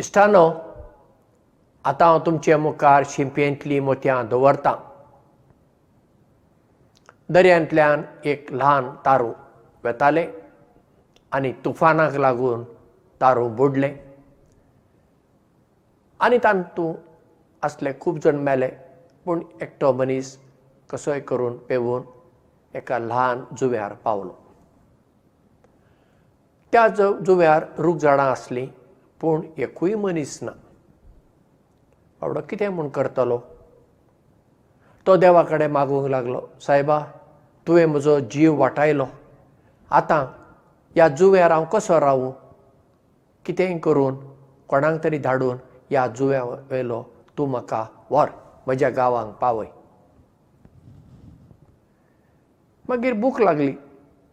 इश्टानो आतां हांव तुमचे मुखार शिंपयेंतलीं मोतयां दवरतां. दर्यांतल्यान एक ल्हान तारू वेतालें आनी तुफानाक लागून तारू बुडलें. आनी तातूंत आसले खूब जाण मेले पूण एकटो मनीस कसोय करून पेंवून एका ल्हान जुंव्यार पावलो. त्या जुंव्यार रूख झाडां आसलीं पूण एकूय मनीस ना. बाबडो कितें म्हूण करतलो? तो देवा कडेन मागूंक लागलो. सायबा तुवें म्हजो जीव वाटायलो. आतां ह्या जुंव्यार हांव कसो रावूं? कितेंय करून कोणाक तरी धाडून ह्या जुंव्या वेलो तूं म्हाका व्हर म्हज्या गांवांक पावय. मागीर भूक लागली.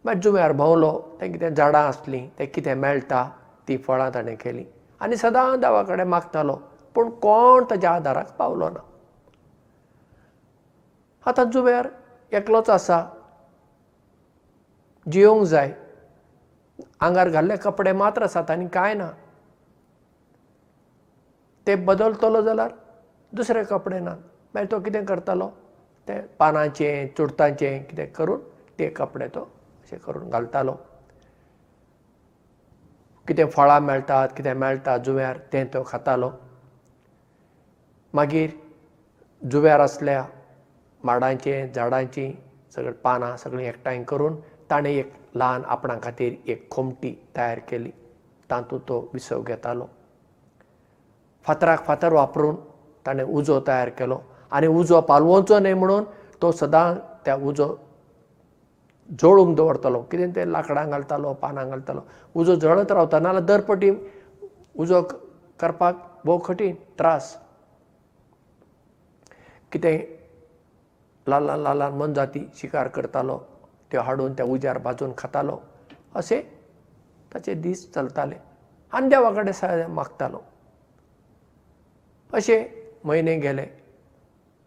मागीर जुंव्यार भोंवलो. तें कितें झाडां आसलीं तें कितें मेळटा ती फळां ताणें केलीं आनी सदां देवा कडेन मागतालो पूण कोण ताच्या आदाराक पावलो ना. आतां जुंव्यार एकलोच आसा जियोंक जाय. आंगार घाल्ले कपडे मात्र आसात आनी कांय ना. ते बदलतलो जाल्यार दुसरे कपडे नात. मागीर तो कितें करतालो ते पानांचें चुडटांचें कितें करून ते कपडे तो अशें करून घालतालो कितें फळां मेळटात कितें मेळटा जुंव्यार तें तो खातालो. मागीर जुंव्यार आसल्या माडांचें झाडांचीं सगळीं पानां सगळीं एकठांय करून ताणें एक ल्हान आपणा खातीर एक खोमटी तयार केली. तातूंत तो विसव घेतालो. फातराक फातर वापरून ताणें उजो तयार केलो. आनी उजो पालवोचो न्हय म्हणून तो सदां त्या उजो जळोवंक दवरतालो. कितें तें लांकडां घालतालो पानां घालतालो. उजो जळत रावता नाजाल्यार दर पटी उजो करपाक भोव कठीण त्रास. कितें ल्हान ल्हान ल्हान ल्हान मनजाती शिकार करतालो त्यो हाडून त्या उज्यार भाजून खातालो अशें ताचे दीस चलताले. आनी देवा कडेन मागतालो. अशे म्हयने गेले.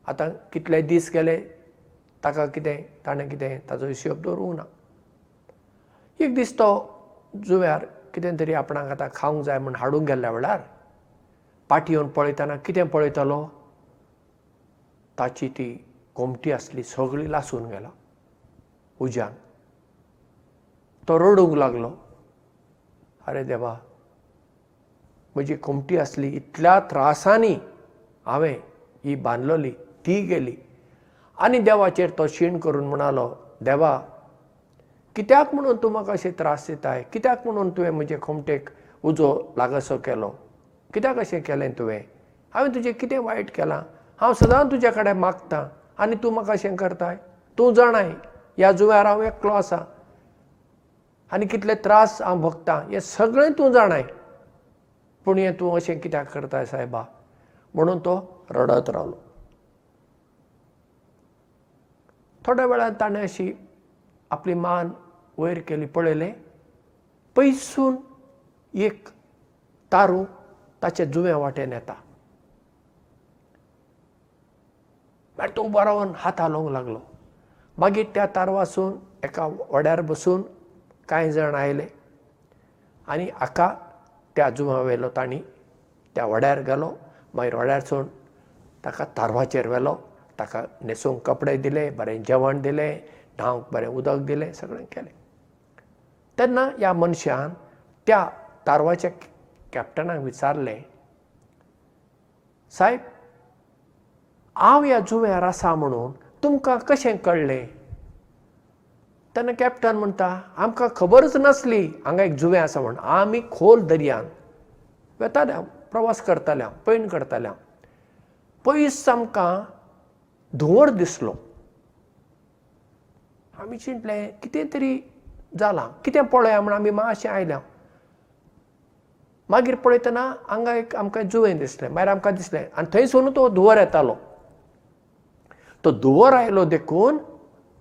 आतां कितले दीस गेले ताका कितें ताणें कितें ताचो हिशोब दवरूंक ना. एक दीस तो जुंव्यार कितें तरी आपणाक आतां खावंक जाय म्हूण हाडूंक गेल्ल्या वेळार पाटी येवन पळयतना कितें पळयतलो? ताची ती कोमटी आसली सगळी लासून गेला. उज्यान. तो रडूंक लागलो. आरे देवा म्हजी कोमटी आसली इतल्या त्रासांनी हांवें ही बांदलोली ती गेली आनी देवाचेर तो शीण करून म्हणालो देवा कित्याक म्हणून तूं म्हाका अशे त्रास दिताय? कित्याक म्हणून तुवें म्हजे खोमटेक उजो लागसो केलो? कित्याक अशें केलें तुवें? हांवें तुजें कितें वायट केलां? हांव सदां तुजे कडेन मागतां आनी तूं म्हाका अशें करताय? तूं जाणाय ह्या जुंव्यार हांव एकलो आसा. आनी कितले त्रास हांव भोगतां हें सगळें तूं जाणाय. पूण हें तूं अशें कित्याक करताय सायबा? म्हणून तो रडत रावलो थोड्या वेळान ताणें अशी आपली मान वयर केली पळयलें. पयसून एक तारू ताचे जुंव्या वाटेन येता. मागीर तो उबो रावन हात हालोवंक लागलो. मागीर त्या तारवासून एका वड्यार बसून कांय जाण आयले. आनी हाका त्या जुंव्या वेलो तांणी त्या वड्यार गेलो. मागीर वड्यारसून ताका तारवाचेर व्हेलो ताका न्हेसूंक कपडे दिले बरें जेवण दिलें न्हांवंक बरें उदक दिलें सगळें केलें. तेन्ना ह्या मनशान त्या तारवाच्या कॅप्टनाक विचारलें सायब हांव ह्या जुंव्यार आसा म्हणून तुमकां कशें कळ्ळें? तेन्ना कॅप्टन म्हणटा आमकां खबरच नासली हांगा एक जुंवें आसा म्हण. आमी खोल दर्यान वेताले हांव प्रवास करताले हांव पैण करताले हांव. पयस आमकां धुंवर दिसलो. आमी चिंतलें कितें तरी जालां कितें पळोवया म्हण आमी मातशें आयल्या. मागीर पळयतना हांगा एक आमकां जुवें दिसलें मागीर आमकां दिसलें आनी थंयसून तो धुंवर येतालो. तो धुंवर आयलो देखून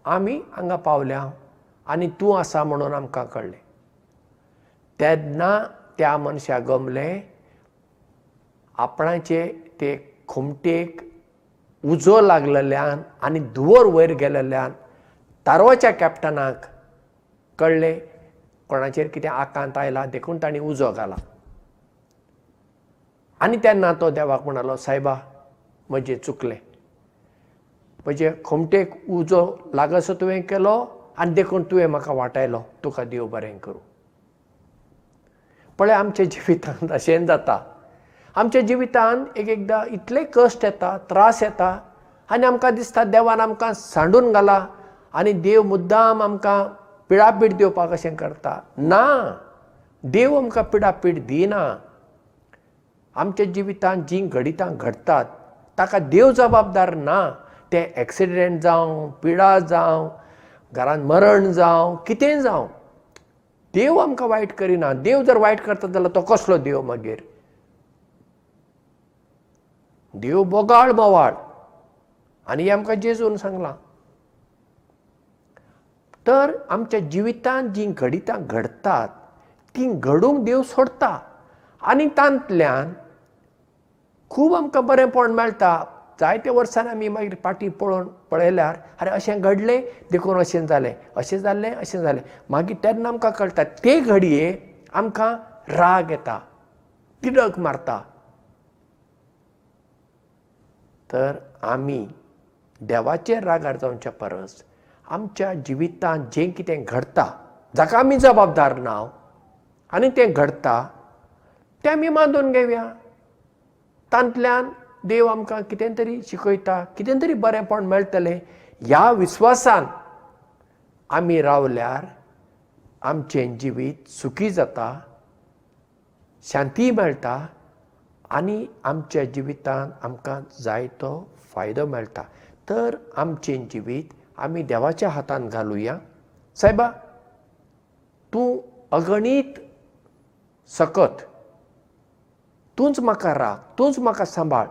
आमी हांगा पावल्या आनी तूं आसा म्हणून आमकां कळ्ळें. तेन्ना त्या मनशाक गमलें आपणाचे ते खोमटेक उजो लागलेल्यान आनी धुंवर वयर गेलेल्यान तारवाच्या कॅप्टनाक कळ्ळें कोणाचेर कितें आकांत आयला देखून तांणी उजो घाला. आनी तेन्ना तो देवाक म्हणालो सायबा म्हजें चुकलें. म्हजे खोमटेक उजो लागसो तुवें केलो आनी देखून तुवें म्हाका वाटायलो तुका देव बरें करूं. पळय आमच्या जिवितांत अशें जाता आमच्या जिवितांत एक एकदां इतले कश्ट येता त्रास येता आनी आमकां दिसता देवान आमकां सांडून घाला आनी देव मुद्दाम आमकां पिडापीड दिवपाक अशें करता. ना देव आमकां पिडापीड दिना. आमच्या जिवितांत जीं घडितां घडटात ताका देव जबाबदार ना. ते एक्सिडेंट जावं पिडा जावं घरांत मरण जावं कितेंय जावं. देव आमकां वायट करिना. देव जर वायट करता जाल्यार तो कसलो देव मागीर देव बोगाळ बोवाळ. आनी हें आमकां जेजून सांगलां तर आमच्या जिवितांत जीं घडितां घडटात तीं घडूंक देव सोडता. आनी तांतल्यान खूब आमकां बरेंपण मेळटा. जायत्या वर्सांनी आमी मागीर फाटीं पळोवन पळयल्यार अरे अशें घडलें देखून अशें जालें अशें जाल्लें अशें जालें. मागीर तेन्ना आमकां कळटा ते घडये आमकां राग येता तिडक मारता तर आमी देवाचेर रागार जावच्या परस आमच्या जिवितांत जें कितें घडटा जाका आमी जबाबदार ना आनी तें घडटा तें आमी मानून घेवया. तांतल्यान देव आमकां कितें तरी शिकयता कितें तरी बरेंपण मेळटलें ह्या विस्वासान आमी रावल्यार आमचें जिवीत सुखी जाता शांती मेळटा आनी आमच्या जिवितांत आमकां जायतो फायदो मेळटा. तर आमचें जिवीत आमी देवाच्या हातांत घालुया. सायबा तूं अगणीत सकत तूंच म्हाका राख तूंच म्हाका सांबाळ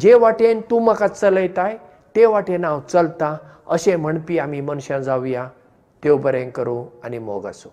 जे वाटेन तूं म्हाका चलयताय ते वाटेन हांव चलतां अशें म्हणपी आमी मनशां जावया देव बरें करूं आनी मोग आसूं